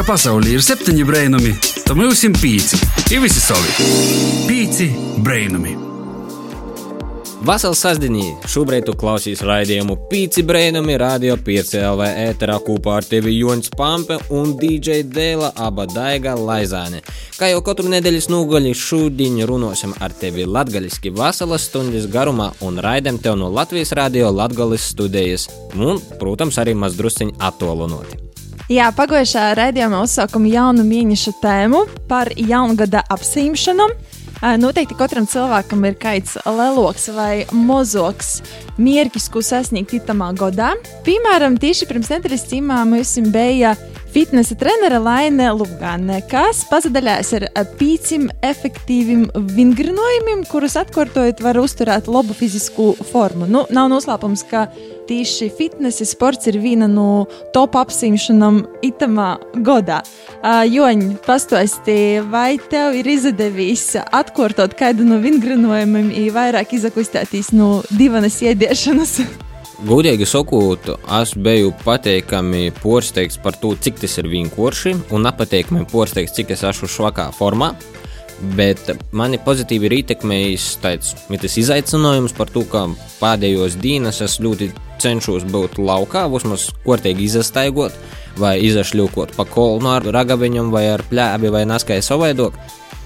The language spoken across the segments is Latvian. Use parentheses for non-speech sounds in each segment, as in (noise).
ka pasaulē ir septiņi brainami, tad mums ir pieci. Ir visi savi. Pieci brainami. Vasals sastāvdaļā šobrīd tu klausies raidījumu Pīci Brēnumi, Radio 5 LV ēterā kopā ar tevi Joņš Pampe un DJ Dēla aba Daiga Laizāne. Kā jau katru nedēļas nogali šodien runāsim ar tevi latgaliski vasaras stundas garumā un raidam tev no Latvijas radio Latgalis studijas un, protams, arī mazdrusciņi attālinoti. Jā, pagājušā raidījumā uzsākām jaunu mīņšu tēmu par jaungada apsīmšanu. Noteikti katram cilvēkam ir kaits leloks vai mozoks mierķis, ko sasniegt itamā godā. Piemēram, tieši pirms nedēļas cīmā mums bija fitnesa trenere Laine Lugane, kas pazadaļās ar pīcim efektīviem vingrinojumiem, kurus atkārtojot var uzturēt labu fizisku formu. Nu, nav noslēpums, ka tieši fitnesa sports ir viena no top apsimšanām itamā godā. Uh, Joņ, pastāsti, vai tev ir izdevies atkārtot kādu no vingrinojumiem, vairāk izakustēties no divanas iediešanas? (laughs) Gudīgi sakot, es biju pateikami pārsteigts par to, cik tas ir vienkārši, un nepateikami pārsteigts, cik es esmu švakā formā. Bet mani pozitīvi ir ietekmējis tāds izaicinājums par to, ka pēdējos dienas es ļoti cenšos būt laukā, vismaz kortīgi izastaigot, vai izašļūkot pa kolnu ar ragaviņam, vai ar pļābi, vai naskai savaidok.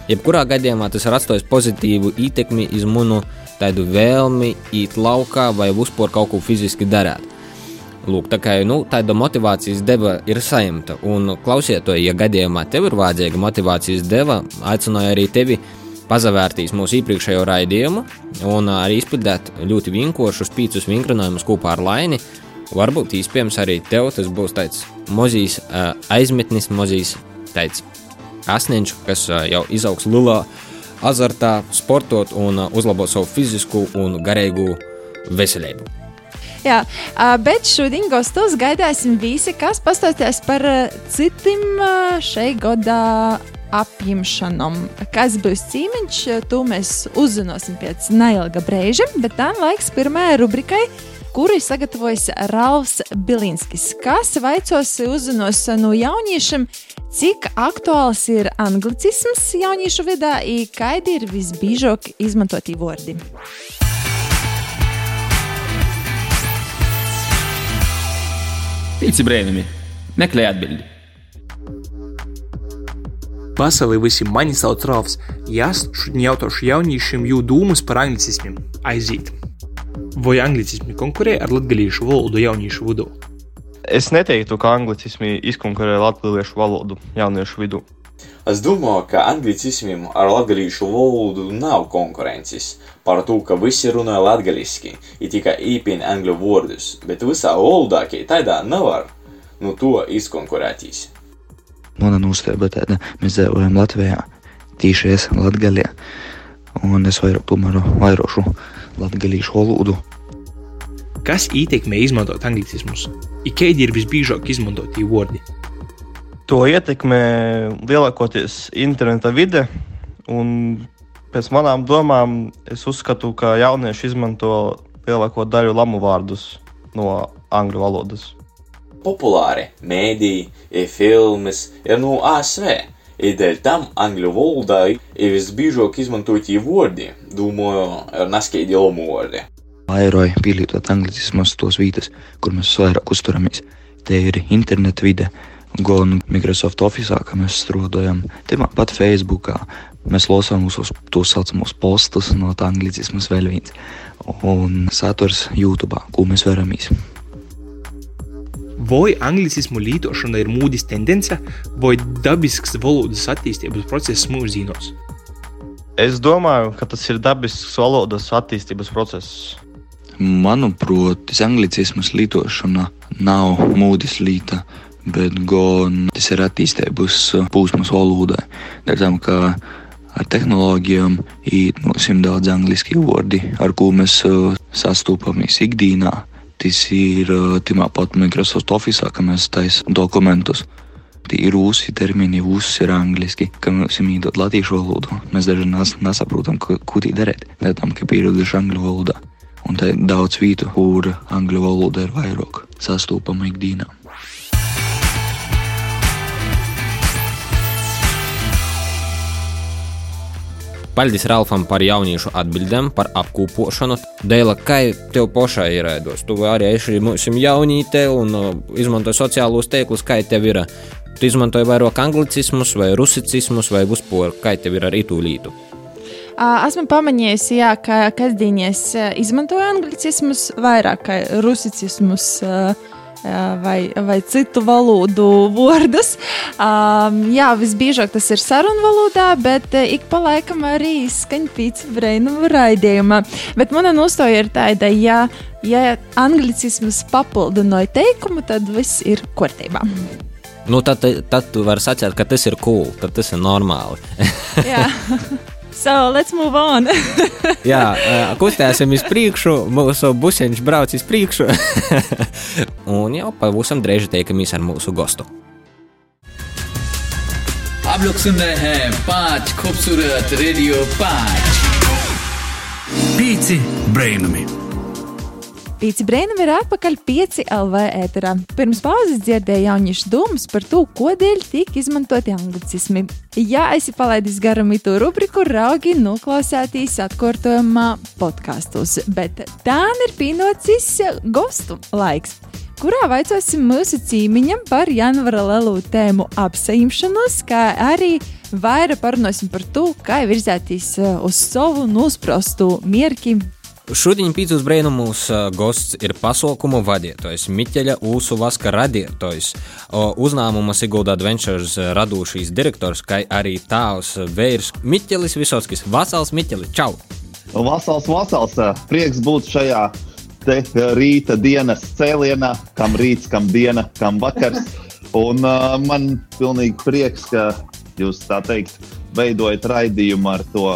Jebkurā gadījumā tas ir atstājis pozitīvu ietekmi uz manu tādu vēlmi iet laukā vai uzpūrt kaut ko fiziski darīt. Lūk, tā kā nu, tāda motivācijas deva ir saimta. Un klausiet, ja gadījumā tev ir vajadzīga motivācijas deva, aicināju arī tevi pazavērtīs mūsu iepriekšējo raidījumu un arī izpildīt ļoti vienkāršus pīcis vingrinājumus kopā ar Laini. Varbūt īstenībā arī tev tas būs tāds mozīs aizmetnis, mozīs tāds asniņš, kas jau izaugs lulā azartā, sportot un uzlabot savu fizisku un garīgu veselību. Jā, bet šodien gastos gaidāsim visi, kas pastāstīs par citiem šai gada apņemšanām. Kas būs cīmiņš, to mēs uzzināsim pēc neilga brīža, bet tā laiks pirmajai rubrikai kuru ir sagatavojis Rāvs Bilinskis, kas vaicos uzzinos no jauniešiem, cik aktuāls ir anglicisms jauniešu vidū, kādi ir visbiežāk izmantotie vārdi. Pieci brēnumi. Meklē atbildi. Pasaulē visi mani sauc Rāvs. Jas šodien jautāšu jauniešiem jū dūmus par anglicismiem. Aiziet! Vai anglicismi konkurē ar latgalīšu valodu jauniešu vidū? Es neteiktu, ka anglicismi izkonkurē latviešu valodu jauniešu vidū. Es domāju, ka anglicismiem ar latviešu valodu nav konkurences par to, ka visi runā latgaliski, ir tikai īpina angļu vārdus, bet visā valodā, ka tādā nevar nu to izkonkurētīs. Mana nostāja tāda, mēs dzīvojam Latvijā, tīši es Latgaļā, un es vairāk tomēr vairošu latgalīšu valodu. Kas ietekmē izmantot anglicismus? Ikēdi ir visbiežāk izmantotie vārdi? To ietekmē lielākoties interneta vide un Pēc manām domām, es uzskatu, ka jaunieši izmanto lielāko daļu lamu vārdus no angļu valodas. Populāri mēdīji, filmas ir no ASV. Ir dēļ tam angļu valodā ir visbiežāk izmantotie vārdi, domāju, ir neskaidri lamu vārdi. Vairoja pielietot anglicismus tos vietas, kur mēs vairāk uzturamies. Te ir interneta vide, gan Microsoft Office, kā mēs strādājam, tāpat Facebookā, Mēs lasām mūsu tā saucamos postus, no tā anglicismas vēl viens. Un saturs YouTube, ko mēs veramies. Vai anglicismu lietošana ir mūdis tendence vai dabisks valodas attīstības process mūsdienās? Es domāju, ka tas ir dabisks valodas attīstības process. Manuprāt, anglicismas lietošana nav mūdis līta, bet gan tas ir attīstības posms valodai. Dēļ ka ar tehnoloģijām ir nu, daudz angļu vārdi, ar ko mēs uh, sastopamies ikdienā. Tas ir timā pat Microsoft Office, ka mēs taisām dokumentus. Tie ir rusi termini, rusi ir angliski, ka mēs mītot latīšu valodu. Mēs daži nes, nesaprotam, ko, tī darīt. Tam, ka pieraduši angļu valodā. Un tā ir daudz vietu, kur angļu valoda ir vairāk sastopama ikdienā. Paldies Ralfam par jauniešu atbildēm, par apkūpošanu. Dēla, kā tev pašai ir ēdos? Tu arī esi mums jaunīte un uh, izmanto sociālos tēklus, kā tev ir. Tu izmantoji vairāk anglicismus vai rusicismus vai vispār, kā tev ir ar itu lītu? Esmu pamanījusi, jā, ka kasdienēs izmantoju anglicismus vairāk kā rusicismus. Uh, vai, vai citu valodu vārdus. Um, jā, visbiežāk tas ir sarunu valodā, bet ik pa laikam arī izskan pīcis brainumu raidījumā. Bet mana nostāja ir tāda, ja, ja anglicisms papildināja teikumu, tad viss ir kārtībā. Nu, tad, tad tu vari sacīt, ka tas ir cool, tad tas ir normāli. Jā. (laughs) (laughs) So, let's move on. (laughs) Jā, kustēsim uz priekšu, mūsu buseņš brauc uz priekšu. (laughs) un jau pavisam drīz tiekamies ar mūsu gostu. Apliksim nē, pāķi, kopsurēt, radio pāķi. Pīci brainami. Pīci brīnumi ir atpakaļ 5 LV ēterā. Pirms pauzes dzirdēju jauniešu domas par to, kodēļ tiek izmantoti anglicismi. Ja esi palaidis garām itu rubriku, raugi noklausētīs atkārtojumā podkastos, bet tā ir pienācis gostu laiks kurā vaicosim mūsu cīmiņam par janvāra lielu tēmu apsaimšanos, kā arī vairāk parunāsim par to, kā virzēties uz savu nosprostu mierki Šodien pīcis brīnumos gosts ir pasaukumu vadītājs, Miķeļa Ūsu Vaska radītājs, uzņēmuma Sigulda Adventures radūšīs direktors, kā arī tāvs veirs Miķelis Visotskis. Vasals Miķeli, čau! Vasals, vasals! Prieks būt šajā te rīta dienas cēlienā, kam rīts, kam diena, kam vakars. Un uh, man pilnīgi prieks, ka jūs tā teikt veidojat raidījumu ar to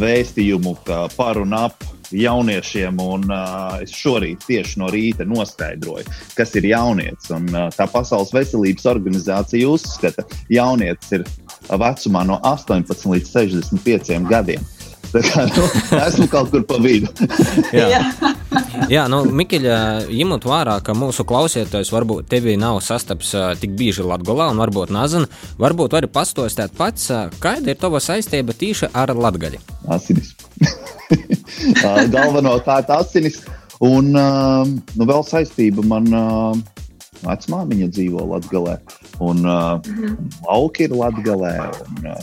vēstījumu par un ap jauniešiem. Un, uh, es šorīt tieši no rīta noskaidroju, kas ir jaunietis. Un, uh, tā Pasaules veselības organizācija uzskata, ka jaunietis ir vecumā no 18 līdz 65 gadiem. Tā kā, nu, esmu kaut kur pa vidu. Jā. Jā, nu, Mikļa, ņemot vērā, ka mūsu klausītājs varbūt tevi nav sastaps tik bieži Latvijā, un varbūt nezina, varbūt vari pastostēt pats, kāda ir tava saistība tieši ar Latviju? Asinis. (laughs) Galvenokārt asinis. Un nu, vēl saistība man. Vecmāmiņa dzīvo Latvijā, un uh, lauki ir Latvijā, uh,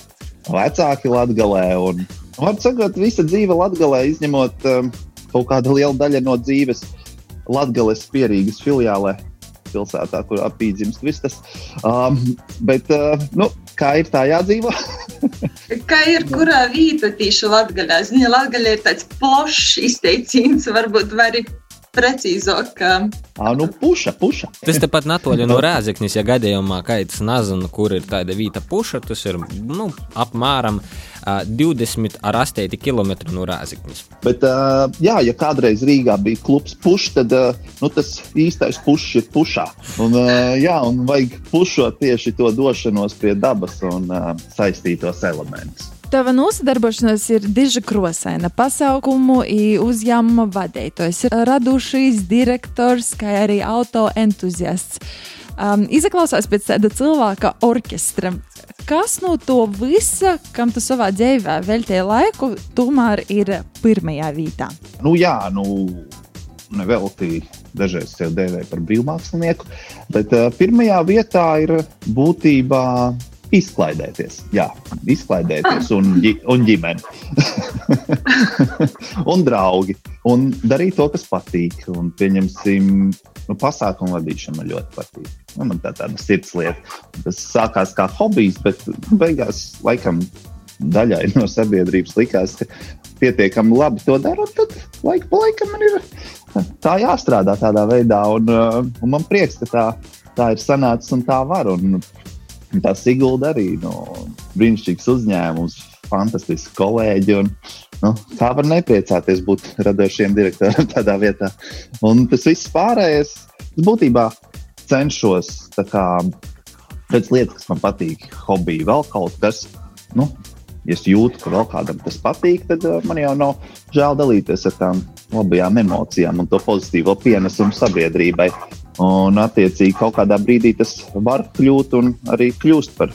vecāki Latvijā. Un, var sakot, visa dzīve Latvijā, izņemot um, kaut kādu lielu daļu no dzīves Latvijas pierīgas filiālē, pilsētā, kur apīdzimst viss tas. Um, bet, uh, nu, kā ir tā jādzīvo? (laughs) kā ir kurā vietā tieši Latvijā? Zini, Latvijā ir tāds plašs izteiciens, varbūt vari precīzāk. À, nu, puša, puša. tas tepat natoļi no (laughs) rēzeknis, ja gadījumā kaits nezinu, kur ir tāda vīta puša, tas ir nu, apmēram uh, 20 ar 8 km no rēzeknis. Bet, uh, jā, ja kādreiz Rīgā bija klubs puš, tad uh, nu, tas īstais pušs ir pušā. Un, uh, jā, un vajag pušot tieši to došanos pie dabas un uh, saistītos elementus. Tava nosadarbošanās ir diža krosaina pasaukumu uzņēmuma vadītājs, radušīs direktors, kā arī auto entuziasts. Um, izklausās pēc tāda cilvēka orķestra. Kas no to visa, kam tu savā dzīvē veltīji laiku, tomēr ir pirmajā vietā? Nu, jā, nu, nevelti dažreiz sev dēvēja par brīvmākslinieku, bet uh, pirmajā vietā ir būtībā Izklaidēties, jā, izklaidēties un, un ģimeni. (laughs) un draugi. Un darīt to, kas patīk. Un, pieņemsim, nu, pasākumu vadīšana man ļoti patīk. Nu, man tā tāda sirds lieta. Tas sākās kā hobijs, bet beigās laikam daļai no sabiedrības likās, ka pietiekami labi to dara. Tad laika pa laikam man ir tā jāstrādā tādā veidā. Un, un man prieks, ka tā, tā ir sanācis un tā var. Un, Tā Sigulda arī nu, brīnišķīgs uzņēmums, fantastisks kolēģi. Un, nu, kā var nepriecāties būt radošiem direktoram (laughs) tādā vietā? Un tas viss pārējais, būtībā cenšos kā, pēc lietas, kas man patīk, hobiju, vēl kaut kas. Nu, ja es jūtu, ka vēl kādam tas patīk, tad uh, man jau nav žēl dalīties ar tām labajām emocijām un to pozitīvo pienesumu sabiedrībai. Un, attiecīgi, kaut kādā brīdī tas var kļūt un arī kļūst par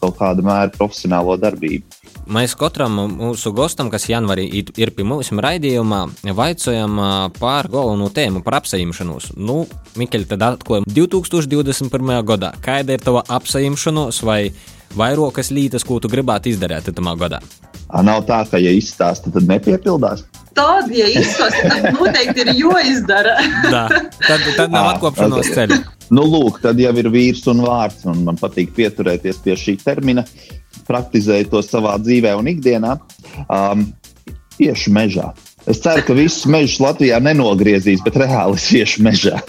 kaut kādu mēru profesionālo darbību. mēs katram mūsu gostam, kas janvārī ir pie mums raidījumā, vaicājam ā, par galveno tēmu, par apsaimšanos. Nu, Mikeļ, tad atklājam 2021. gadā. Kāda ir tava apsaimšanos vai vairākas lietas, ko tu gribētu izdarīt tajā gadā? Ā, Nav tā, ka, ja izstāsta, tad nepiepildās. Tāda, ja izsaka, tad noteikti ir jāizdara. (laughs) Tā, tad, tad nav Ā, atkopšanās ceļa. Nu, lūk, tad jau ir vīrs un vārds, un man patīk pieturēties pie šī termina, praktizēju to savā dzīvē un ikdienā. Um, tieši mežā. Es ceru, ka visus mežus Latvijā nenogriezīs, bet reāli es iešu mežā.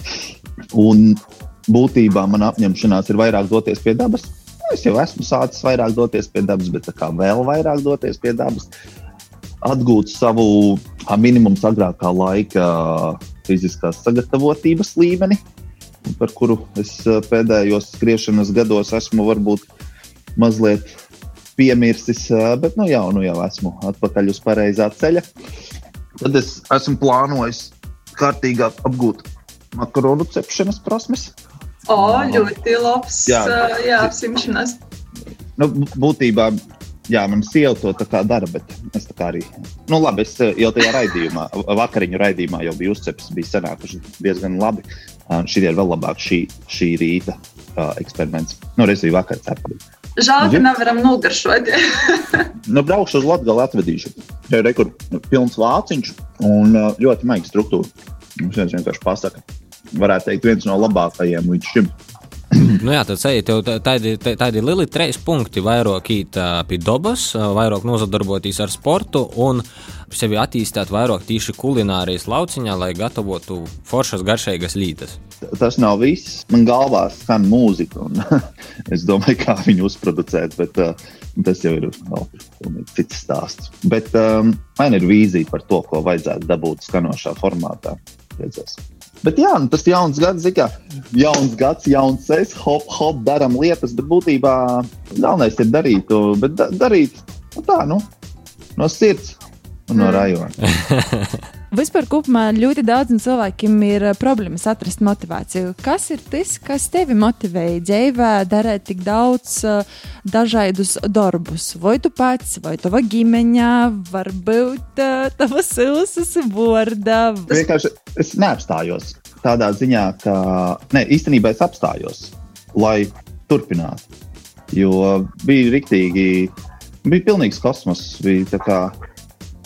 Un būtībā man apņemšanās ir vairāk doties pie dabas. Nu, Es jau esmu sācis vairāk doties pie dabas, bet tā kā vēl vairāk doties pie dabas, atgūt savu minimumu agrākā laika fiziskās sagatavotības līmeni, par kuru es pēdējos skriešanas gados esmu varbūt mazliet piemirsis, bet nu jau, nu jau esmu atpakaļ uz pareizā ceļa. Tad es esmu plānojis kārtīgāk apgūt makaronu cepšanas prasmes. O, ļoti labs. Jā. Jā, apsimšanās. Nu, būtībā, jā, man sieva to tā kā dara, bet es tā kā arī. Nu, labi, es eh, jau tajā raidījumā, vakariņu raidījumā jau biju uzceps, bija sanākuši diezgan labi. Šī ir vēl labāk šī, šī rīta uh, eksperiments. Nu, reiz bija vakar cepta. Žēl, ka Mhm. nevaram nogaršot. (laughs) Nu, braukšu uz Latviju, atvedīšu. Tur ir rekur, nu, pilns vāciņš un uh, ļoti maiga struktūra. Mums viens vienkārši pasaka, varētu teikt, viens no labākajiem līdz šim. Nu jā, tad ceļā tev tā- tādi, tā- tādi lieli trīs punkti. Vairāk īt pie dabas, vairāk nozadarboties ar sportu un sevi attīstīt vairāk tīši kulinārijas lauciņā, lai gatavotu foršas garšīgas lītas. Tas nav viss. Man galvā skan mūzika, un (laughs) es domāju, kā viņu uzproducēt, bet uh, tas jau ir vēl pilnīgi cits stāsts. Bet um, man ir vīzija par to, ko vajadzētu dabūt skanošā formātā. Redzēs. Bet jā, nu, tas jauns gads, zina, jauns gads, jauns es, hop, hop, darām lietas, bet būtībā galvenais ir darīt to, bet da darīt nu, tā, nu, no sirds un no rajona. (laughs) Vispār kopumā ļoti daudziem cilvēkiem ir eh, problēmas atrast motivāciju. Kas ir tas, kas tevi motivēja dzīvē, darīt tik daudz uh, dažādus darbus? Vai tu pats, vai tava ģimeņa, varbūt uh, tava silsas vārda? Vienkārši es neapstājos tādā ziņā, ka ne, īstenībā es apstājos, lai turpinātu. Jo bija rīktīgi, bija pilnīgs kosmos, bija tā kā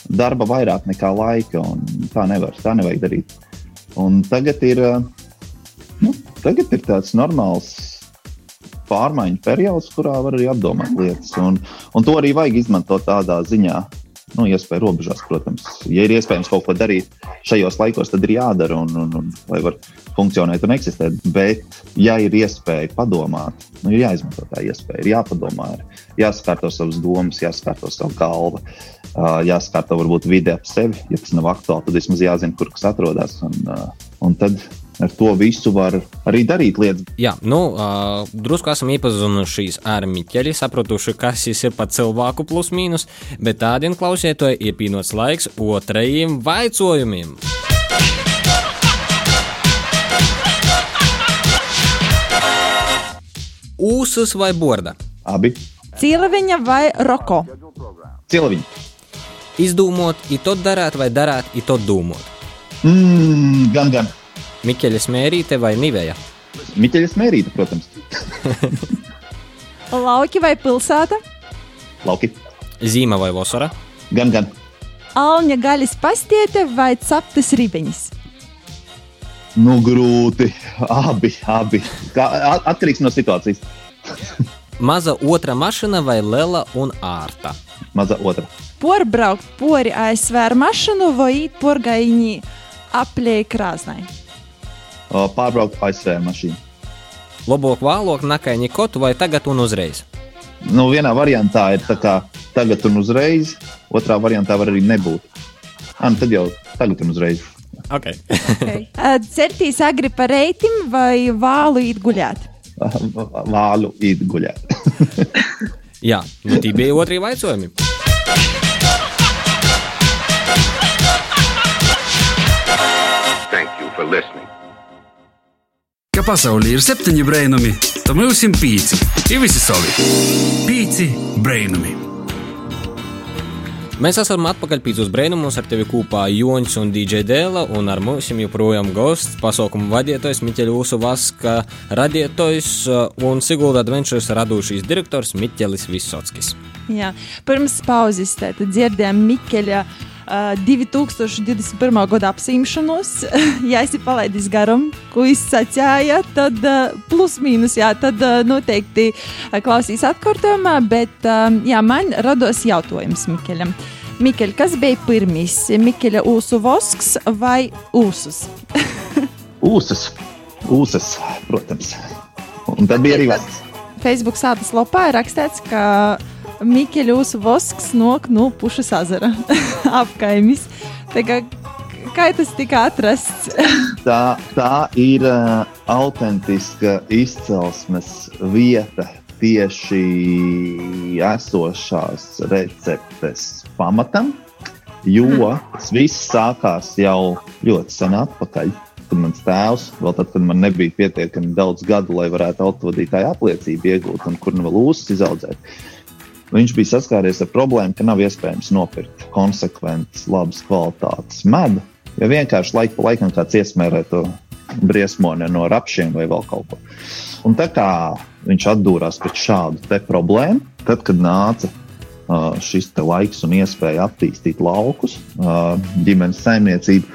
darba vairāk nekā laika, tā nevar, tā nevajag darīt. Un tagad ir, eh, nu, tagad ir tāds normāls pārmaiņu periods, kurā var arī apdomāt lietas. Un, un to arī vajag izmantot tādā ziņā, nu, iespēju robežās, protams. Ja ir iespējams kaut ko darīt šajos laikos, tad ir jādara, un, un, un, lai var funkcionēt un eksistēt. Bet, ja ir iespēja padomāt, nu, ir jāizmanto tā iespēja, ir jāpadomā, ir jāsakārto savas domas, jāsakārto savu galvu, ā, jāsakārto varbūt vide ap sevi. Ja tas nav aktuāli, tad vismaz jāzina, kur kas atrodas. Un, un tad ar to visu var arī darīt lietas. Jā, nu, uh, drusku esam iepazinušies ar Miķeli, sapratuši, kas šis ir pa cilvēku plus mīnus, bet tādiem klausītājiem ir pienots laiks otrajiem vaicojumiem. Ūsas vai borda? Abi Cieliņa vai roko? cilvēki. Izdomot, i to darāt, vai darāt, i to domāt. Mm, gan, gan. Miķeļa smērīte vai niveja? Miķeļa smērīte, protams. (laughs) Lauki vai pilsēta? Lauki. Zīme vai vasara? Gan, gan. Alņa gaļas pastiete vai ceptas ribeņas? Nu, grūti. Abi, abi. Kā, at- atkarīgs no situācijas. (laughs) Maza otra mašīna vai liela un ārta? Maza otra. Porbraukt pori ASV ar mašīnu vai īt porgaiņi aplēj krāsnai? Pārbraukt ASV mašīnu. Labāk vēlāk, nakai nikotu vai tagad un uzreiz? Nu, vienā variantā ir tā kā tagad un uzreiz, otrā variantā var arī nebūt. Ah, nu tad jau tagad un uzreiz. Okay. Okay. (laughs) Certīs agri par reitim vai vālu īt guļāt? (laughs) Vālu īt guļāt. (laughs) Jā, nu tie bija otrie jautājumi. Thank you for listening. Ka pasaulē ir septiņi brainami, tad mums ir pīci. Ir visi savi. Pīci brainami. Mēs esam atpakaļ pīcis brēnumus ar tevi kopā Joņš un DJ Dēla, un ar mums joprojām gosts, pasaukumu vadītājs Miķeļa Usu Vaska, radītājs un Sigulda Adventures radošīs direktors Miķelis Visockis. Jā, pirms pauzes dzirdējām Miķeļa. Uh, 2021. gada apsimšanos, (laughs) ja esi palaidis garam, ko izsacīja, tad uh, plus mīnus, jā, tad uh, noteikti klausīs atkārtojumā, bet jā, man rados jautājums Mikeļam. Mikeļ, kas bija pirmīs? Mikeļa ūsu vosks vai ūsus? (laughs) ūsas, ūsas, protams. Un tad bija arī vārds. Facebook sātas lapā ir rakstīts, ka Mikeļus Vosks nok no Pušas ezera (laughs) apkaimis. Kā, tas tika atrasts? (laughs) tā, tā ir uh, autentiska izcelsmes vieta tieši esošās receptes pamatam, jo tas viss sākās jau ļoti sen atpakaļ. Kad mans tēvs, vēl tad, kad man nebija pietiekami daudz gadu, lai varētu autovadītāju apliecību iegūt un kur nu vēl uzsākt izaudzēt, viņš bija saskāries ar problēmu, ka nav iespējams nopirkt konsekventas, labas kvalitātes medu. Ja vienkārši laiku pa laikam kāds iesmērē to briesmoni no rapšiem vai vēl kaut ko. Un tā kā viņš atdūrās pret šādu problēmu, tad, kad nāca šis laiks un iespēja attīstīt laukus, ģimenes saimniecību,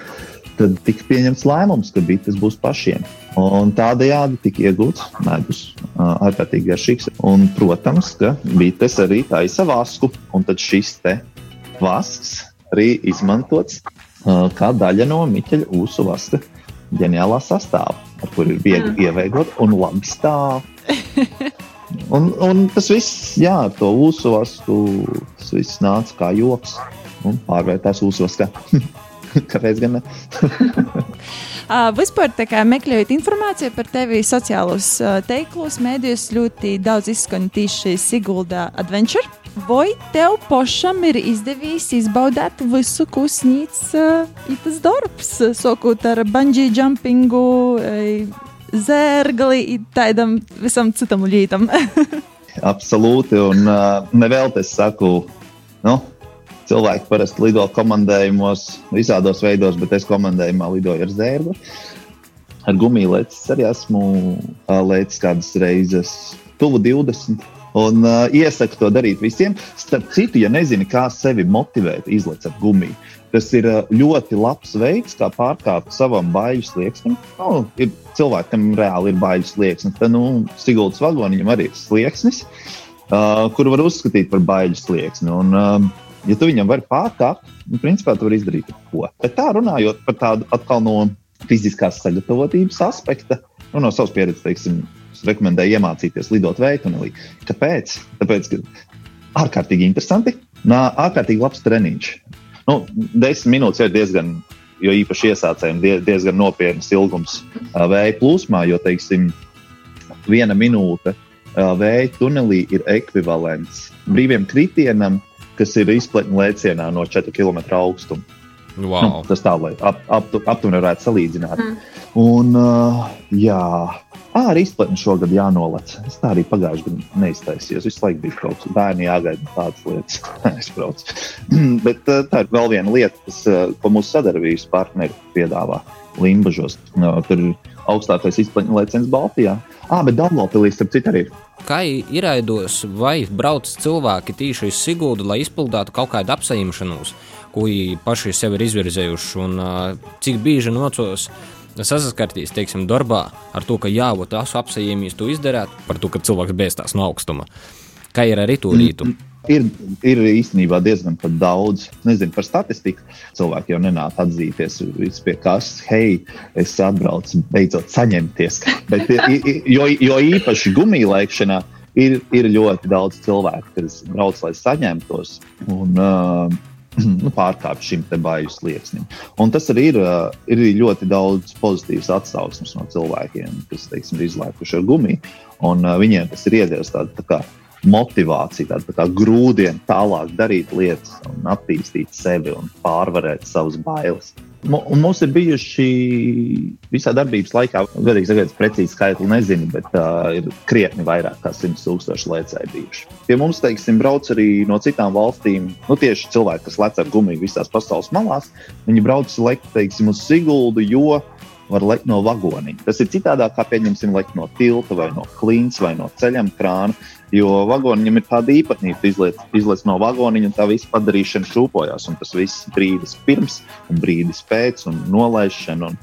tad tika pieņemts lēmums, ka bites būs pašiem. Un tādējādi tika iegūts medus, ārkārtīgi garšīgs. Un, protams, ka bites arī taisa vasku, un tad šis te vasks arī izmantots kā daļa no Miķeļa ūsu vaska ģeniālā sastāvā, ar kuru ir viegli ieveigot un labi stāv. (laughs) Un, un tas viss, jā, ar to uzsvaru, tas viss nāca kā joks un pārvērtās uzvaskā. (laughs) (laughs) Kāpēc gan ne? uh, (laughs) vispār, kā, meklējot informāciju par tevi sociālos uh, teiklos, mēdījos ļoti daudz izskan tieši Sigulda Adventure. Vai tev pašam ir izdevies izbaudīt visu, ko sniedz uh, tas darbs, sākot ar bungee jumpingu, uh, zērgali, tādam visam citam lītam? (laughs) Absolūti, un uh, nevēl te saku, nu, cilvēki parasti lido komandējumos visādos veidos, bet es komandējumā lidoju ar zērgu. Ar gumiju lēcis arī esmu lēcis kādas reizes, tuvu 20. Un uh, iesaku to darīt visiem. Starp citu, ja nezini, kā sevi motivēt, izlaiž ar gumiju. Tas ir ļoti labs veids, kā pārkāpt savam baiļu slieksnim. Nu, ir cilvēki, kam reāli ir baiļu slieksnis. Tad, nu, Siguldas vagoniņam arī ir slieksnis, uh, kuru var uzskatīt par baiļu slieksni. Un, uh, ja tu viņam vari pārkāpt, nu, principā tu vari izdarīt ko. Bet tā runājot par tādu atkal no fiziskās sagatavotības aspekta, nu, no savas pieredzes, teiksim, rekomendēju iemācīties lidot veikalī. Kāpēc? Tāpēc, ka ārkārtīgi interesanti, nā, ārkārtīgi labs treniņš. Nu, desmit minūtes ir diezgan, jo īpaši iesācējiem diezgan nopietnas ilgums vēja plūsmā, jo, teiksim, viena minūte vēja tunelī ir ekvivalents brīviem kritienam kas ir izplatne lēcienā no 4 km augstuma. Wow. Nu, tas tā, lai ap, ap, aptuveni varētu salīdzināt. Mm. Un, uh, jā, à, arī izplatne šogad jānolec. Es tā arī pagājušajā gadā neiztaisījos. Visu laiku bija kaut kas bērni jāgaida tādas lietas. (laughs) es braucu. (clears throat) Bet uh, tā ir vēl viena lieta, kas, uh, ko mūsu sadarbības partneri piedāvā Limbažos. Uh, tur ir augstākais lēciens Baltijā. Ah, bet Dablovpilī starp citu arī ir kā ieraidos vai brauc cilvēki tīši uz Siguldu, lai izpildītu kaut kādu apsaimšanos, ko viņi paši sev ir izvirzējuši, un cik bieži nocos saskarties, teiksim, darbā ar to, ka jā, ot, esmu apsaimījis to izdarīt, par to, ka cilvēks bēstās no augstuma. Kā ir ar rītu? Mm -hmm. Ir, ir īstenībā diezgan daudz. Nezinu par statistiku. Cilvēki jau nenāk atzīties pie kas, hei, es atbraucu, beidzot saņemties. Bet, jo, jo īpaši gumija laikšanā ir, ir ļoti daudz cilvēku, kas brauc, lai saņemtos. Un, uh, (clears throat) nu, pārkāpt šim te bailes slieksnim. Un tas arī ir, uh, ir ļoti daudz pozitīvas atsauksmes no cilvēkiem, kas teiksim, ir izlaikuši ar gumiju. Un, uh, viņiem tas ir iedevis tādu tā kā motivācija, tāda tā grūdiena tālāk darīt lietas, un attīstīt sevi un pārvarēt savas bailes. Un mums ir bijuši visā darbības laikā, godīgi sakot, precīzi skaitli nezinu, bet uh, ir krietni vairāk kā 100 tūkstoši lēcēji bijuši. Pie mums, teiksim, brauc arī no citām valstīm, nu tieši cilvēki, kas lec ar gumiju visās pasaules malās, viņi brauc lekt, teiksim, uz Siguldu, jo var lekt no vagoniņa. Tas ir citādāk, kā pieņemsim, lekt no tilta vai no klints vai no ceļam krāna. Jo vagoniņam ir tāda īpatnība, izliet, izliet no vagoniņa, un tā visa padarīšana šūpojas. Tas viss brīdis pirms un brīdis pēc, un nolaišana. Un,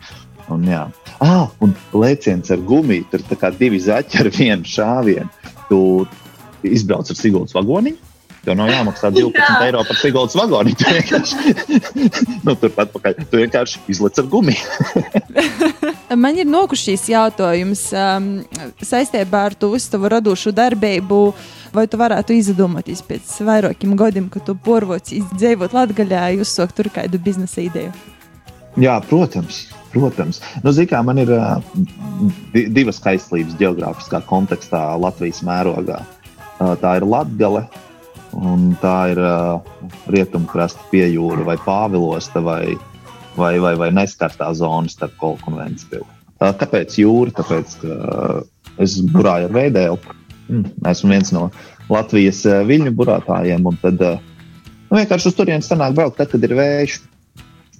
un, jā. ah, un lēciens ar gumiju, tur kā divi zaķi ar vienu šāvienu. Tu izbrauc ar Siguldas vagoniņu. Tev nav jāmaksā 12 Jā. eiro par Siguldas vagoniņu. Tu vienkārši, nu, turpat pakaļ. Tu vienkārši izlec ar gumiju. (laughs) Man ir nokušīs jautājums um, saistībā ar to tavu radošu darbību. Vai tu varētu izdomāties pēc vairākiem gadiem, kad tu porvoci izdzīvot Latvijā, uzsākt tur kādu biznesa ideju? Jā, protams. Protams, nu, zin, kā, man ir uh, di divas skaistlības geogrāfiskā kontekstā Latvijas mērogā. Uh, tā ir Latvija, un tā ir uh, rietumkrasta piejūra vai pāvilosta vai, vai, vai, vai neskartā zona starp Kolku un Ventspilu. Uh, kāpēc jūra? Tāpēc, ka uh, es burāju ar veidēlu. Mm, esmu viens no Latvijas uh, viļņu burātājiem, tad uh, nu, vienkārši uz turieni sanāk braukt, tad, kad ir vējš.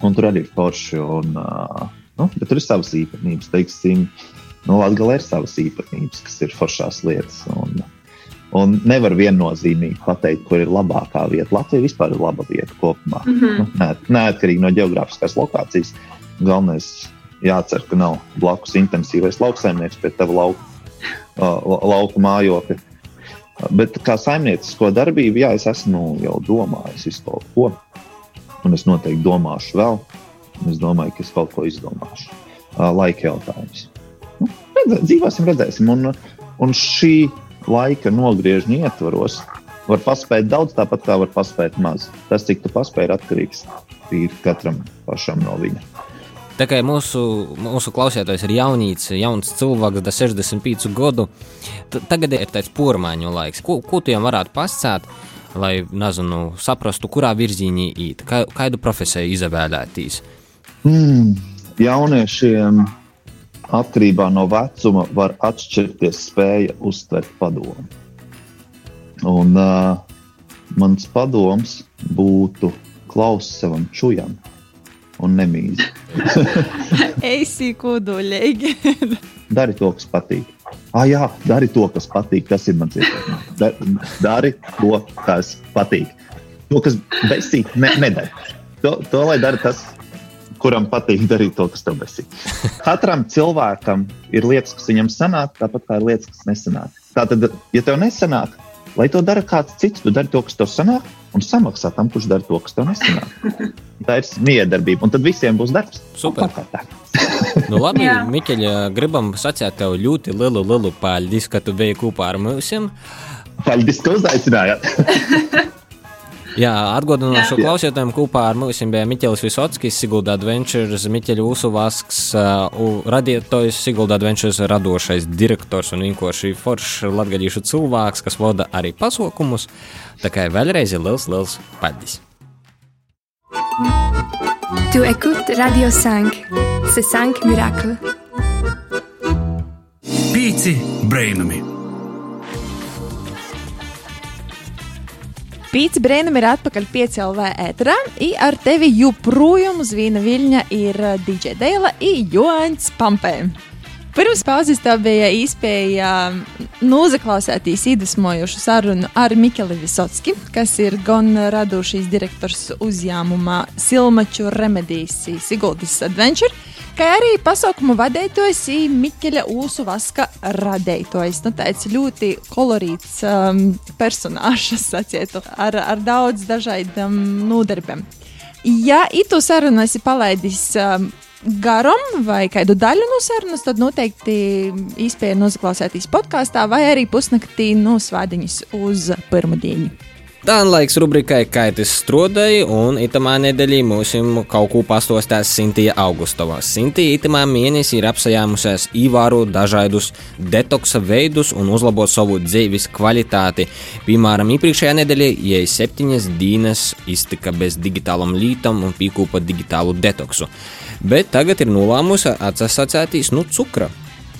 Un tur arī ir forši. Un, uh, nu, tur ir savas īpatnības. Teiksim, nu, Latvijā ir savas īpatnības, kas ir foršās lietas. Un, un nevar viennozīmīgi pateikt, kur ir labākā vieta. Latvija vispār ir laba vieta kopumā. Mhm. Nu, neat- neatkarīgi no geogrāfiskās lokācijas. Galvenais jācer, ka nav blakus intensīvais lauksaimnieks pie tava lauka, la- lauka mājokļa. Bet kā saimniecisko darbību, jā, es esmu jau domājis visu kaut ko. Un es noteikti domāšu vēl. Es domāju, ka es kaut ko izdomāšu. Laika jautājums. Nu, redzē, dzīvosim, redzēsim. Un, un šī laika nogriežņa ietvaros var paspēt daudz, tāpat kā var paspēt maz. Tas, cik tu paspēji, ir atkarīgs katram pašam no viņa. Tā kā mūsu, mūsu klausītājs ir jaunīts, jauns cilvēks, da 65 gadu, tagad ir tāds pormaiņu laiks. Ko, ko tu viņam varētu pasakāt, lai nezinu, saprastu, kurā virzienā iet, kā, kādu profesiju izvēlēties? Mm, jauniešiem atkarībā no vecuma var atšķirties spēja uztvert padomu. Un, uh, mans padoms būtu klausīt savam čujam un nemīzi. (laughs) Eisi kodoļīgi. (laughs) Dari to, kas patīk. Ah, jā, dari to, kas patīk. Tas ir mans ieteikums. Da- Dari to, kas patīk. To, kas besīk, ne, nedara. To, to lai dara tas, kuram patīk darīt to, kas tev besīk. (laughs) Katram cilvēkam ir lietas, kas viņam sanāk, tāpat kā ir lietas, kas nesanāk. Tātad, ja tev nesanāk, lai to dara kāds cits, tu dari to, kas tev sanāk, un samaksā tam, kurš dara to, kas tev nesanāk. (laughs) Tā ir miedarbība, un tad visiem būs darbs. Super. Tā tā. Nu, labi, (laughs) Jā. Mikeļa, gribam sacīt tev ļoti lielu, lielu paldies, ka tu biji kopā ar mums. Paldies, ka uzaicinājāt! Jā, atgādināšu klausītājiem, kopā ar mums bija Mikls Visockis, Sigulda Adventures, Mikls Usuvasks, uh, radītājs, Sigulda Adventures radošais direktors un vienkārši foršs latgadījušu cilvēks, kas vada arī pasaukumus. Tā kā vēlreiz ir liels, liels paldies! Tu écoutes Radio 5. C'est 5 miracles. Pīci brainami! Pīci brēnam ir atpakaļ pie CLV ēterā, i ar tevi joprojām uz vīna viļņa ir uh, DJ Deila i Joants Pampē. Pirms pauzes tā bija iespēja noklausīties iedvesmojošu sarunu ar Mikeli Visotski, kas ir gan radošais direktors uzņēmumā Silmaču Remedijas Siguldas Adventure, kā arī pasaukumu vadītājs ir Mikeļa Ūsu Vaska radītājs. Nu, tāds ļoti kolorīts um, personāžs, sacietu, ar, ar daudz dažādiem nodarbiem. Ja itu sarunu esi palaidis um, garam vai kādu daļu no sarunas, tad noteikti īspēja noklausīties podkāstā vai arī pusnaktī no svētdiņas uz pirmdienu. Tā laiks rubrikai Kaitis Strodai, un itamā nedēļā mums kaut ko pastostās Sintija Augustovā. Sintija itamā mēnesī ir apsajāmusies ievērot dažādus detoksa veidus un uzlabot savu dzīves kvalitāti. Piemēram, iepriekšējā nedēļā jai septiņas dienas iztika bez digitālam lītam un pīkūpa digitālu detoksu. Bet tagad ir nolēmusi atsasacētīs no nu, cukra.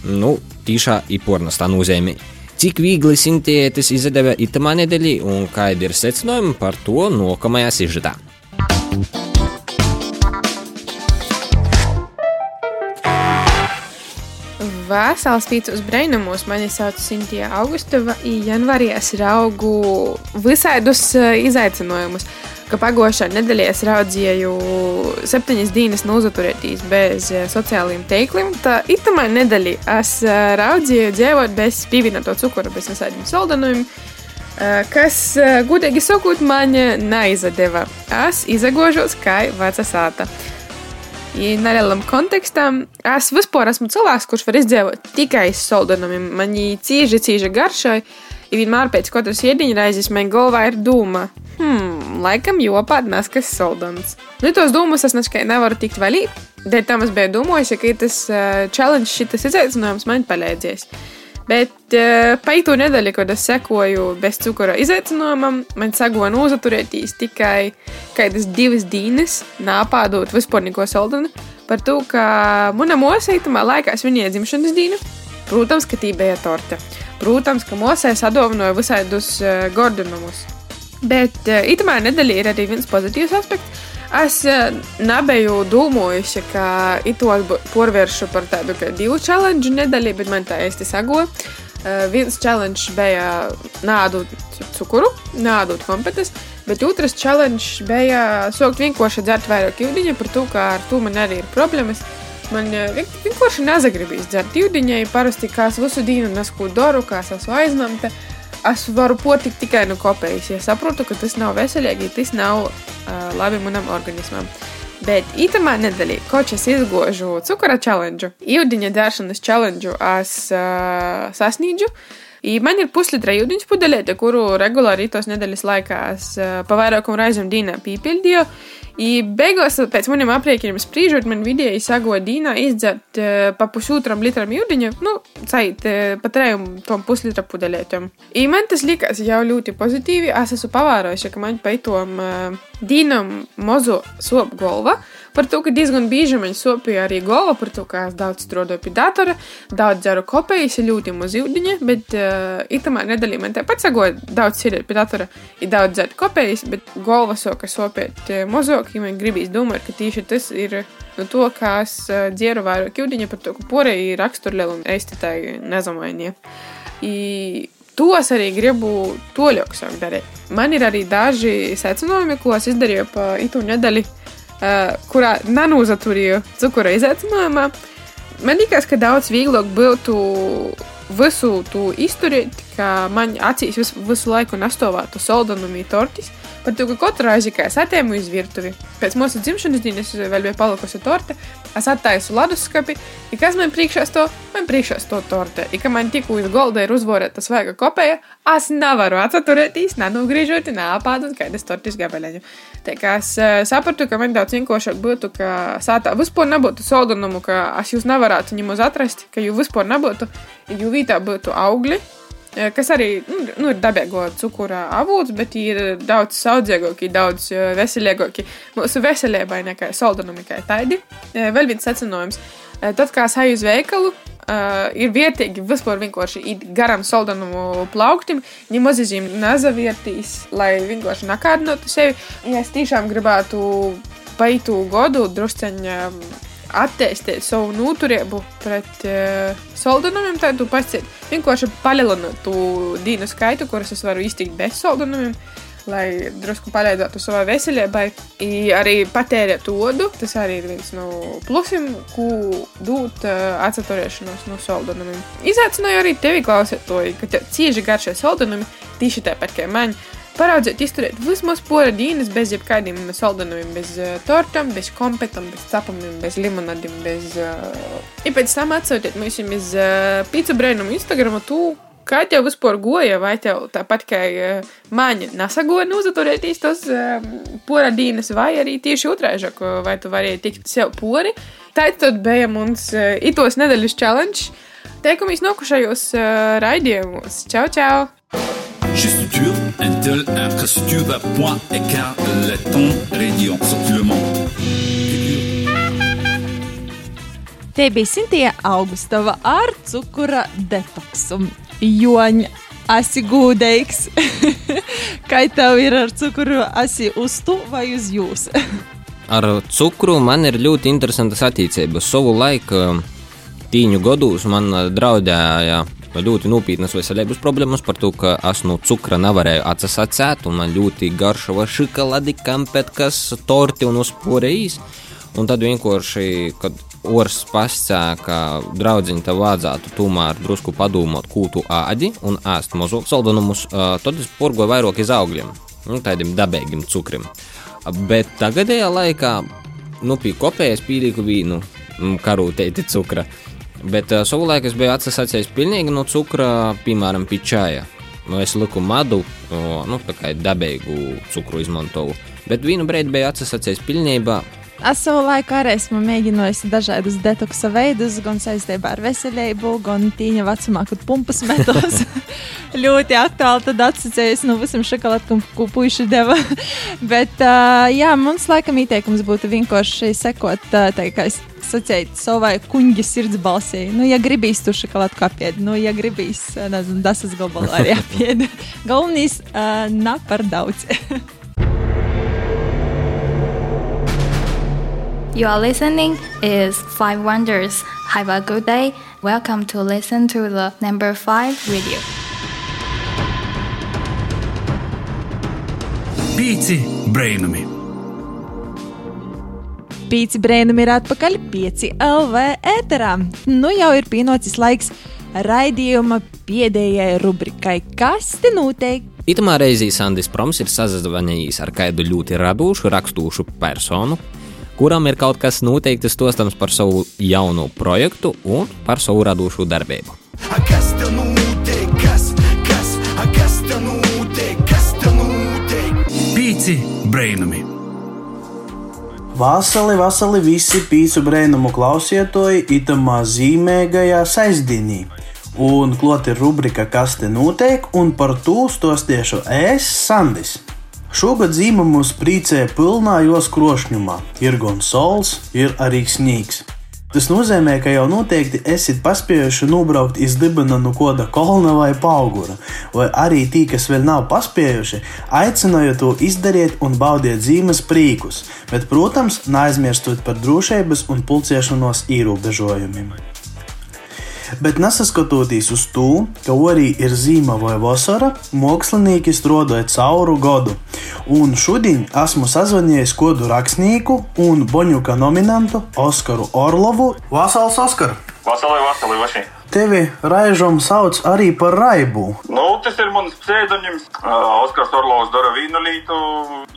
Nu, tīšā īpornas tā nozīmē cik viegli sintētis izdeva itamā nedēļā un kādi ir secinājumi par to nākamajā sižetā. Vēsels pīcis brainamos mani sauc Sintīna Augustova, un janvārī es raugu visādus eh, izaicinājumus pagājušā nedēļā es raudzīju septiņas dienas nozaturētīs bez eh, sociālajiem teikliem. Tā itamā nedēļā es eh, raudzīju dzīvot bez pievienoto cukuru, bez visādiem saldinājumiem. Eh, kas, gudīgi sakot, man neizadeva. Es izagožos kā veca sāta. Ja nelielam kontekstam, es vispār esmu cilvēks, kurš var izdzīvot tikai saldinājumiem. Man ir cīži, cīži garšai. Ja vienmēr pēc katras iediņa reizes man galvā ir doma, hmm, laikam jopāt nes kas soldants. Nu, tos dūmus es neskai nevaru tikt vaļī, dēļ tam es biju domājis, ka tas uh, challenge, šitas izaicinājums man palīdzēs. Bet uh, paitu nedēļu, kad es sekoju bez cukura izaicinājumam, man sagoja nozaturētīs tikai kādas divas dienas, nāpādot vispār neko soldanu, par to, ka manam oseitamā laikā es viņai dzimšanas dienu, protams, ka tī bija torte. Protams, ka Mosē sadovanoja visādus uh, gordinumus. Bet uh, itamā nedēļā ir arī viens pozitīvs aspekts. Es uh, nebiju domājusi, ka itos porvēršu par tādu divu challenge nedēļu, bet man tā īsti sago. Uh, viens challenge bija nādot cukuru, nādot kompetences, bet otrs challenge bija sākt vienkārši dzert vairāk ūdeņa, par to, ka ar to man arī ir problēmas. Man vienkārši nezagribīs dzert ūdeņai. Parasti kā es visu dienu nesko daru, kā es esmu aizņemta. Es varu potikt tikai no kopējas. Ja saprotu, ka tas nav veselīgi, tas nav uh, labi manam organismam. Bet ītamā nedēļā, koč es izgožu cukura challenge, ūdeņa dzeršanas challenge, es uh, sasniedzu. I man ir puslitra ūdens pudelēte, kuru regulāri tos nedēļas laikā pa vairākumu reizēm dienā pīpildīju. I beigās, pēc maniem aprēķiniem, spriežot, man vidēji sagoja dīnā izdzert uh, pa pusotram litram ūdeņa, nu, cait, uh, pa trejum tom puslitra pudelētam. I man tas likās jau ļoti pozitīvi, es esmu pavārojuši, ka man pa itom uh, dīnam mozo sop golva, par to, ka diezgan bieži man sopīja arī golva, par to, ka es daudz strādāju pie datora, daudz dzeru kopējas, ļoti maz ūdeņa, bet uh, itamā nedēļā man tāpat sagoja daudz sēdēt pie datora, ir daudz dzert kopējas, bet golva soka sopēt uh, mozok, ja man gribīs domāt, ka tieši tas ir no to, kā es uh, dzieru vairāk ūdeņa, par to, ka porei raksturlielu un ēstitāji nezamainie. I tos arī gribu toļok sākt darīt. Man ir arī daži secinājumi, ko es izdarīju pa itu nedēļu, kurā nenūzaturīju cukura izaicinājumā. Man liekas, ka daudz vieglāk būtu visu to izturēt, ka man acīs visu, visu laiku nestāvētu saldumī tortis. Par to, ka katru reizi, kad es atēmu uz virtuvi, pēc mūsu dzimšanas dienas vēl bija palikusi torte, es attaisu leduskapi, ja kas man priekšā to, man priekšā to torte. Ja ka man tikko uz golda ir uzvorēta svaiga kopēja, es nevaru atsaturēties, nenogriežot, neapādot kādas tortis gabaleņu. Tā kā es uh, sapratu, ka man daudz vienkāršāk būtu, ka sātā vispār nebūtu saldunumu, ka es jūs nevarētu ņemot atrast, ka jūs vispār nebūtu, jūs vītā būtu augļi kas arī nu, nu, ir dabīgo cukura avots, bet ir daudz saudzīgāki, daudz veselīgāki mūsu veselībai nekā saldumi kā tādi. Vēl viens secinājums. Tad, kā es eju uz veikalu, Uh, ir vietīgi vispār vienkārši iet garām saldumu plauktim, ja mazīm nezavieties, lai vienkārši nakādinātu sevi. Ja es tiešām gribētu paitu godu drusceņā attīstīt savu noturību pret uh, saldumiem, tad tu pats vienkārši palielināt to dienu skaitu, kuras es varu iztikt bez saldumiem. Lai drusku palīdzētu savai veselībai, arī patērēt odu. Tas arī ir viens no plusiem, ko dot uh, atsaturēšanos no saldumiem. Izaicināju arī tevi klausīt to, ka cieši garšie saldumi, tieši tāpat kā man. Paraudzēt, izturēt vismaz pora dienas bez jebkādiem saldumiem, bez uh, tortām, bez kompetām, bez cepumiem, bez limonādiem, bez. Uh... Ja pēc tam atsūtiet mums uz uh, pizza brēnumu Instagram, tu Kā tev vispār goja, vai tev tāpat kā uh, mani nesagoja uzaturēties tos uh, pora dienas, vai arī tieši otrādi, vai tu varēji tikt sev pori? Tā tad bija mums uh, itos nedēļas challenge. Teikumies nokušajos uh, raidījumos. Čau, čau! Structure, Intel, infrastructure, point, écart, letton, radio, sortilement. Te bija Sintīna Augustova ar cukura detoksu. Joņa, esi gudīgs. (laughs) Kā tev ir ar cukuru, esi uz tu vai uz jūs? (laughs) Ar cukuru man ir ļoti interesantas attiecības. Savu laiku tīņu gados man draudēja ļoti nopietnas veselības problēmas par to, ka es no cukura nevarēju atsasacēt, un man ļoti garšo šokolādi, kampetkas, torti un uzporējis. Un tad vienkārši, kad Ors pasakā, ka draudziņi tev vajadzētu tomēr drusku padomāt, ko tu ādi un ēst mazāk saldumus, tad es porgoju vairāk iz augļiem, nu, tādiem dabīgiem cukrim. Bet tagadējā laikā, nu, pie kopējas pīlīgu vīnu, karūtēti cukra. Bet uh, savulaik es biju atsasācies pilnīgi no cukra, piemēram, pie čāja. Nu, es liku madu, o, nu, tā kā dabīgu cukuru izmantoju. Bet vienu brīdi biju atsasācies pilnībā, Es savu laiku arī esmu mēģinājusi dažādus detoksa veidus, gan saistībā ar veselību, gan tīņa vecumā, kad pumpas metos. (laughs) ļoti aktuāli tad atsacējas no visam šokolādam, ko puiši deva. (laughs) Bet, uh, jā, mums laikam ieteikums būtu vienkārši sekot, uh, tā kā es sacīju, savai kuņģa sirds balsī. Nu, ja gribīs tu šokolādu apiet, nu, ja gribīs, nezinu, dasas gabalu arī apiet. Galvenais, uh, nav par daudz. You are listening is Five Wonders. Have a good day. Welcome to listen to the number five radio. Pīci brainami! Pīci brēnumi ir atpakaļ 5 LV ēterā. Nu jau ir pienācis laiks raidījuma pēdējai rubrikai Kas te notiek? Itamā reizē Sandis Proms ir sazvanījis ar kādu ļoti radošu, rakstūšu personu, kuram ir kaut kas noteikti stostams par savu jauno projektu un par savu radošo darbību. Kas tev notiek? Kas, kas, kas tev notiek? Kas tev notiek? Pīci brainami! Vasali, vasali visi pīcu brēnumu klausietoji itamā zīmēgajā saizdīnī. Un klot ir rubrika Kas te notiek, un par to stostiešu es, Sandis. Šogad zīme mūs priecē pilnā jos krošņumā. Ir gan sols, ir arī sniegs. Tas nozīmē, ka jau noteikti esat paspējuši nobraukt iz dibena no kāda kolna vai augura, vai arī tie, kas vēl nav paspējuši, aicināju to izdarīt un baudiet zīmes prīkus, bet, protams, neaizmirstot par drošības un pulcēšanos ierobežojumiem. Bet nesaskatoties uz to, ka arī ir zīme vai vasara, mākslinieki strādāja cauru gadu. Un šodien esmu sazvanījis kodu rakstnieku un Boņuka nominantu Oskaru Orlovu. Vasals, Oskar! Vasarī, vasarī, vaši. Tevi Raižom sauc arī par Raibu. Nu, tas ir mans pseidonims. Uh, Oskars Orlovs dara vīnu lītu.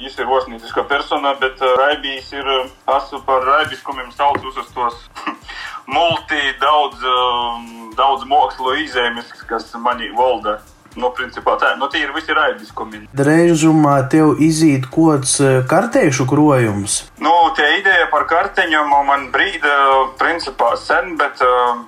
Viņš ir osnītiska persona, bet uh, Raibijs ir, uh, esmu par raibiskumiem sauc uz tos (laughs) multi daudz, uh, daudz mākslu izēmes, kas mani valda. Nu, principā tā, nu, tie ir visi raibiskumi. Reizumā tev iziet kāds eh, kartēšu krojums. Nu, tie ideja par karteņiem man brīda, principā, sen, bet uh,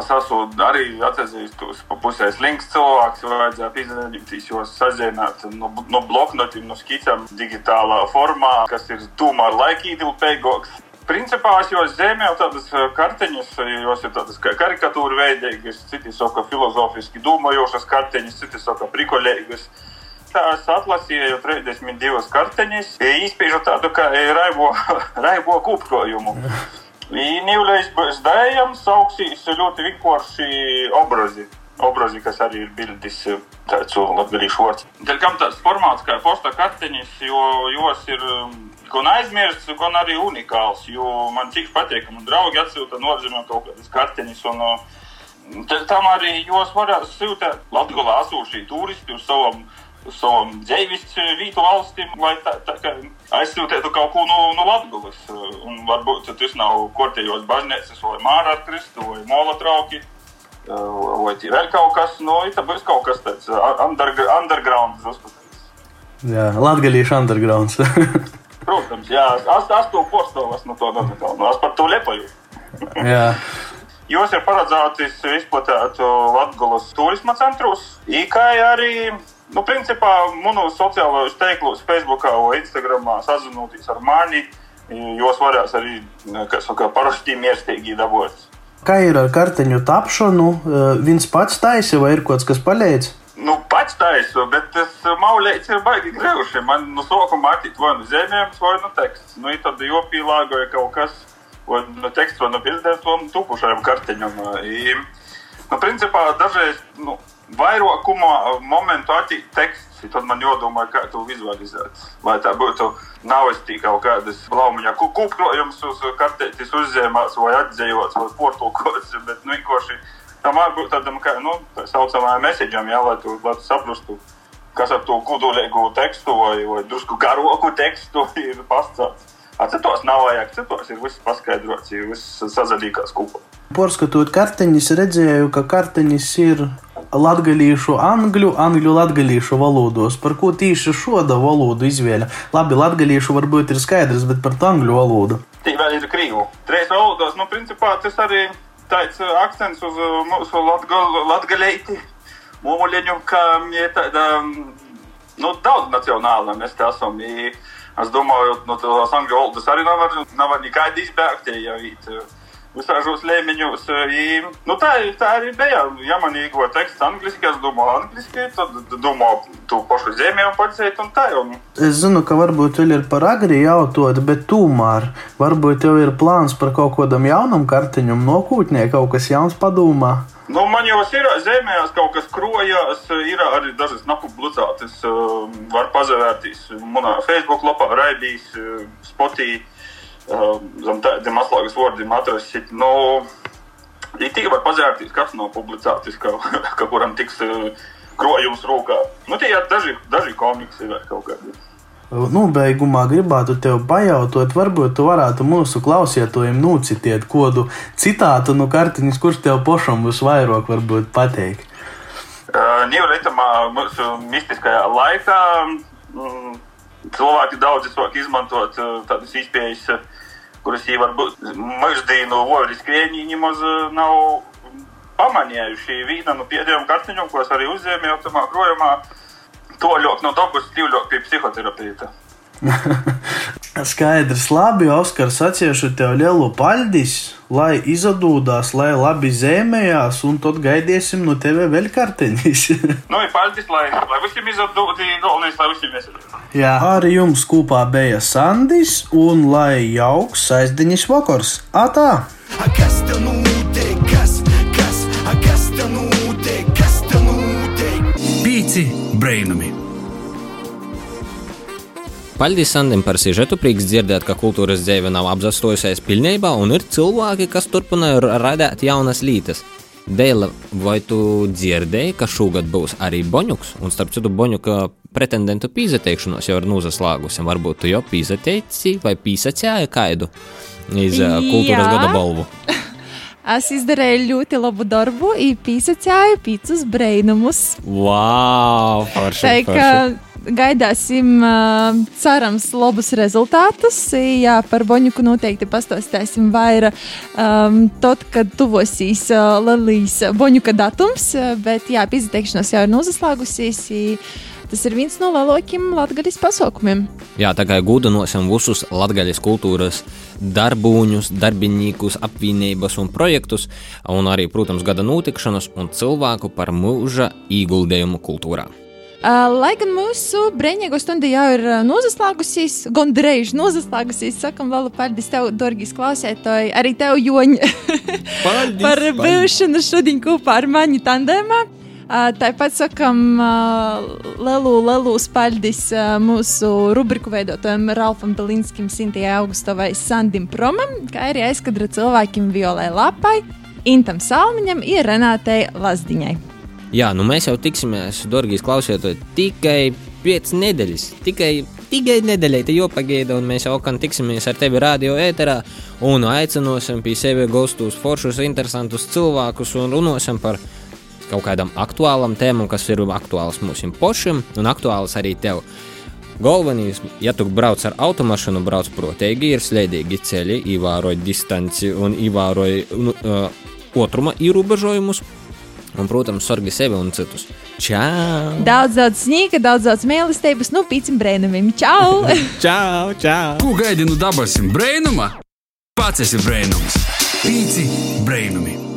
es esmu arī atzīstos pa pusē slinks cilvēks, vajadzētu izdarīt, jo sazināt no, no bloknotiem, no skicām digitālā formā, kas ir tūmā ar laikītilpēgoks. Principā es jau zīmēju tādas karteņas, jos ir tādas karikatūra veidīgas, citi saka filozofiski domājošas karteņas, citi saka prikoļīgas. Tā es atlasīju 32 karteņas, izspiežu tādu kā raibo, (laughs) raibo kūpkojumu. Nīvleiz bez dējām sauksīs ļoti vienkārši obrazi. Obrazi, kas arī ir bildis, tāds latgalīšu vārds. Dēļ kam tāds formāts kā posta karteņas, jo jos ir gan aizmirsts, gan arī unikāls. Jo man cik patīk, ka man draugi atsūta nozīmē kaut kādas karteņas. Un, uh, tam arī jūs varat sūtīt Latvijā esošie turisti uz savam, uz savam dzīves vietu valstīm, lai tā, tā kā aizsūtītu kaut ko no, no Latvijas. Un varbūt tas nav kortējos baznīcas vai māra ar Kristu vai mola trauki. Uh, vai vēl kaut kas, nu, tā būs kaut kas tāds uh, under, underground. Jā, Latvijas undergrounds. (laughs) Protams, jā, es, es to postovas no to nu, es par to lepoju. Jā. Jūs ir paredzēts izplatīt Latvijas turisma centrus, IKAI arī, nu, principā, manu sociālajos teiklos, Facebook vai Instagram sazinoties ar mani, jūs varēs arī, kā saka, parašķī mierstīgi dabūt. Kā ir ar karteņu tapšanu? Eh, Viņš pats taisa vai ir kaut kas, kas palīdz? Nu, pats taisu, bet tas maulēts ir baigi greuši. Man no sākuma atīt vai nu zemēm, vai nu teksts. Nu, ir tad jopīlāgoja kaut kas, vai nu teksts, vai nu bildēs, vai nu tupušajam karteņam. I, nu, principā dažreiz, nu, vairākumā momentu atīt teksts, tad man jādomā, kā to vizualizēt. Vai tā būtu navestī kaut kādas laumiņa kūprojums uz kartētis uzzēmās, vai atdzējots, vai portulkots, bet, nu, vienkārši tam var būt tādam, kā, nu, tā saucamajam messageam, jā, lai tu, lai tu saprastu, kas ar to kudulīgu tekstu vai, vai drusku garoku tekstu (laughs) ir pastāstīts. Citos nav vajag, citos ir viss paskaidrots, ir viss sazaļīgās kopā. Porskatot karteņus, redzēju, ka karteņus ir latgalīšu, angļu, angļu latgalīšu valodos. Par ko tieši šāda valoda izvēle? Labi, latgalīšu varbūt ir skaidrs, bet par to angļu valodu. Tik vēl ir krīvu. Trīs valodos, nu, principā tas arī tāds uh, akcents uz uh, mūsu latgalīti, mūmuļiņu, ka ir tāda, nu, daudz nacionāla mēs te esam. I, es domāju, no tās angļu valodas arī nav, nav nekādi izbēgti, ja vīt. Visāžos lēmiņos. I, nu, tā, tā arī bija. Ja man īgo teksts angliski, es domāju angliski, tad domāju to pašu zemē un padzēt un tā. Un... Es zinu, ka varbūt vēl ir par agri jautāt, bet tomēr varbūt jau ir plāns par kaut kādam jaunam kartiņam nokūtnē, kaut kas jauns padomā. Nu, man jau ir zemēs kaut kas krojās, ir arī dažas nepublicētas. Var pazavērties manā Facebook lapā, Raibīs, Spotī. Zem tādiem atslēgas vārdiem atrasit. Nu, ir tikai var pazērties, kas nav publicēts, ka, ka kuram tiks krojums rūkā. Nu, tie ir daži, daži komiksi vai kaut kādi. Nobeigumā gribētu tev pajautāt, varbūt tu varētu mūsu klausītājiem nocitēt kādu citātu no kartiņas, kurš tev pašam būs vairāk varbūt pateikt. Uh, Nīvreitamā mūsu mistiskajā laikā mm, cilvēki daudz izmantot uh, tādas izpējas, kuras jau varbūt mūždīnu vori skrieņi nemaz nav pamanījuši. Viena no pēdējām kartiņām, ko es arī uzņēmu, jau tamā projām toļok no dabas, tīvļok pie psihoterapeita. (laughs) Skaidrs, labi, Oskars, atciešu tev lielu paļdis, lai izadūdās, lai labi zemējās, un tad gaidīsim no tevi vēl karteņus. (laughs) nu, ir paļdis, lai, lai visiem izadūdī, galvenais, lai visiem iesaistīt. Jā, arī jums kopā bija Sandis, un lai jauks aizdiņas vakars. Atā! Kas tev notiek? Kas, kas, kas tev notiek? Kas tev notiek? Pīci brainami! Paldies Sandim par sižetu. Prieks dzirdēt, ka kultūras dzīve nav apzastojusies pilnībā, un ir cilvēki, kas turpina radīt jaunas lietas. Dēļ, vai tu dzirdēji, ka šogad būs arī Boņuks, un starp citu, Boņuka pretendentu pīzateikšanos jau ir nozaslāgusi. Varbūt tu jau pīzateici vai pīsacēji kādu iz kultūras Jā. gada balvu. (laughs) Es izdarīju ļoti labu darbu, īpīsacēju pīcis brainumus. Wow! Tā Forši, kā forši. Gaidāsim, cerams, labus rezultātus. Jā, par Boņuku noteikti pastāstīsim vairāk, um, tad, kad tuvosīs uh, Lelijas Boņuka datums, bet jā, pīzateikšanās jau ir nozaslāgusies. i Tas ir viens no lielākajiem latgaļas pasaukumiem. Jā, tā kā gudinosim visus latgaļas kultūras darbūņus, darbinīkus, apvienības un projektus, un arī, protams, gada notikšanas un cilvēku par mūža ieguldījumu kultūrā. Uh, lai gan mūsu brīvīgo stundu jau ir uh, nozaslāgusies, gandrīz nozaslāgusies, sakam, vēl paldies tev, dārgais klausētāji, arī tev, Joņa, (laughs) par būšanu šodien kopā ar mani tandēmā. Uh, Tāpat sakam, uh, lielu, lielu spēļdis uh, mūsu rubriku veidotājiem Ralfam Belinskim, Sintijai Augustovai, Sandim Promam, kā arī aizkadra cilvēkiem Violai Lapai, Intam Salmiņam un Renātei Lazdiņai. Jā, nu mēs jau tiksimies, dārgīs klausītāji, tikai pēc nedēļas, tikai tikai nedēļai jopagaida, un mēs jau kan tiksimies ar tevi radio ēterā un aicinosim pie sevi gostus foršus, interesantus cilvēkus un runāsim par kaut kādam aktuālam tēmam, kas ir aktuāls mums pašam un aktuāls arī tev. Galvenais, ja tu brauc ar automašīnu, brauc protīgi, ir slēdīgi ceļi, ievēroji distanci un ievēroji nu, uh, otruma ierobežojumus. Un, protams, sargi sevi un citus. Čau! Daudz, daudz sniega, daudz, daudz mīlestības, nu, pīcim brēnumim. Čau! (laughs) čau, čau! Ko gaidi no dabasim brēnuma? Pats esi brēnums! Pīci brēnumi!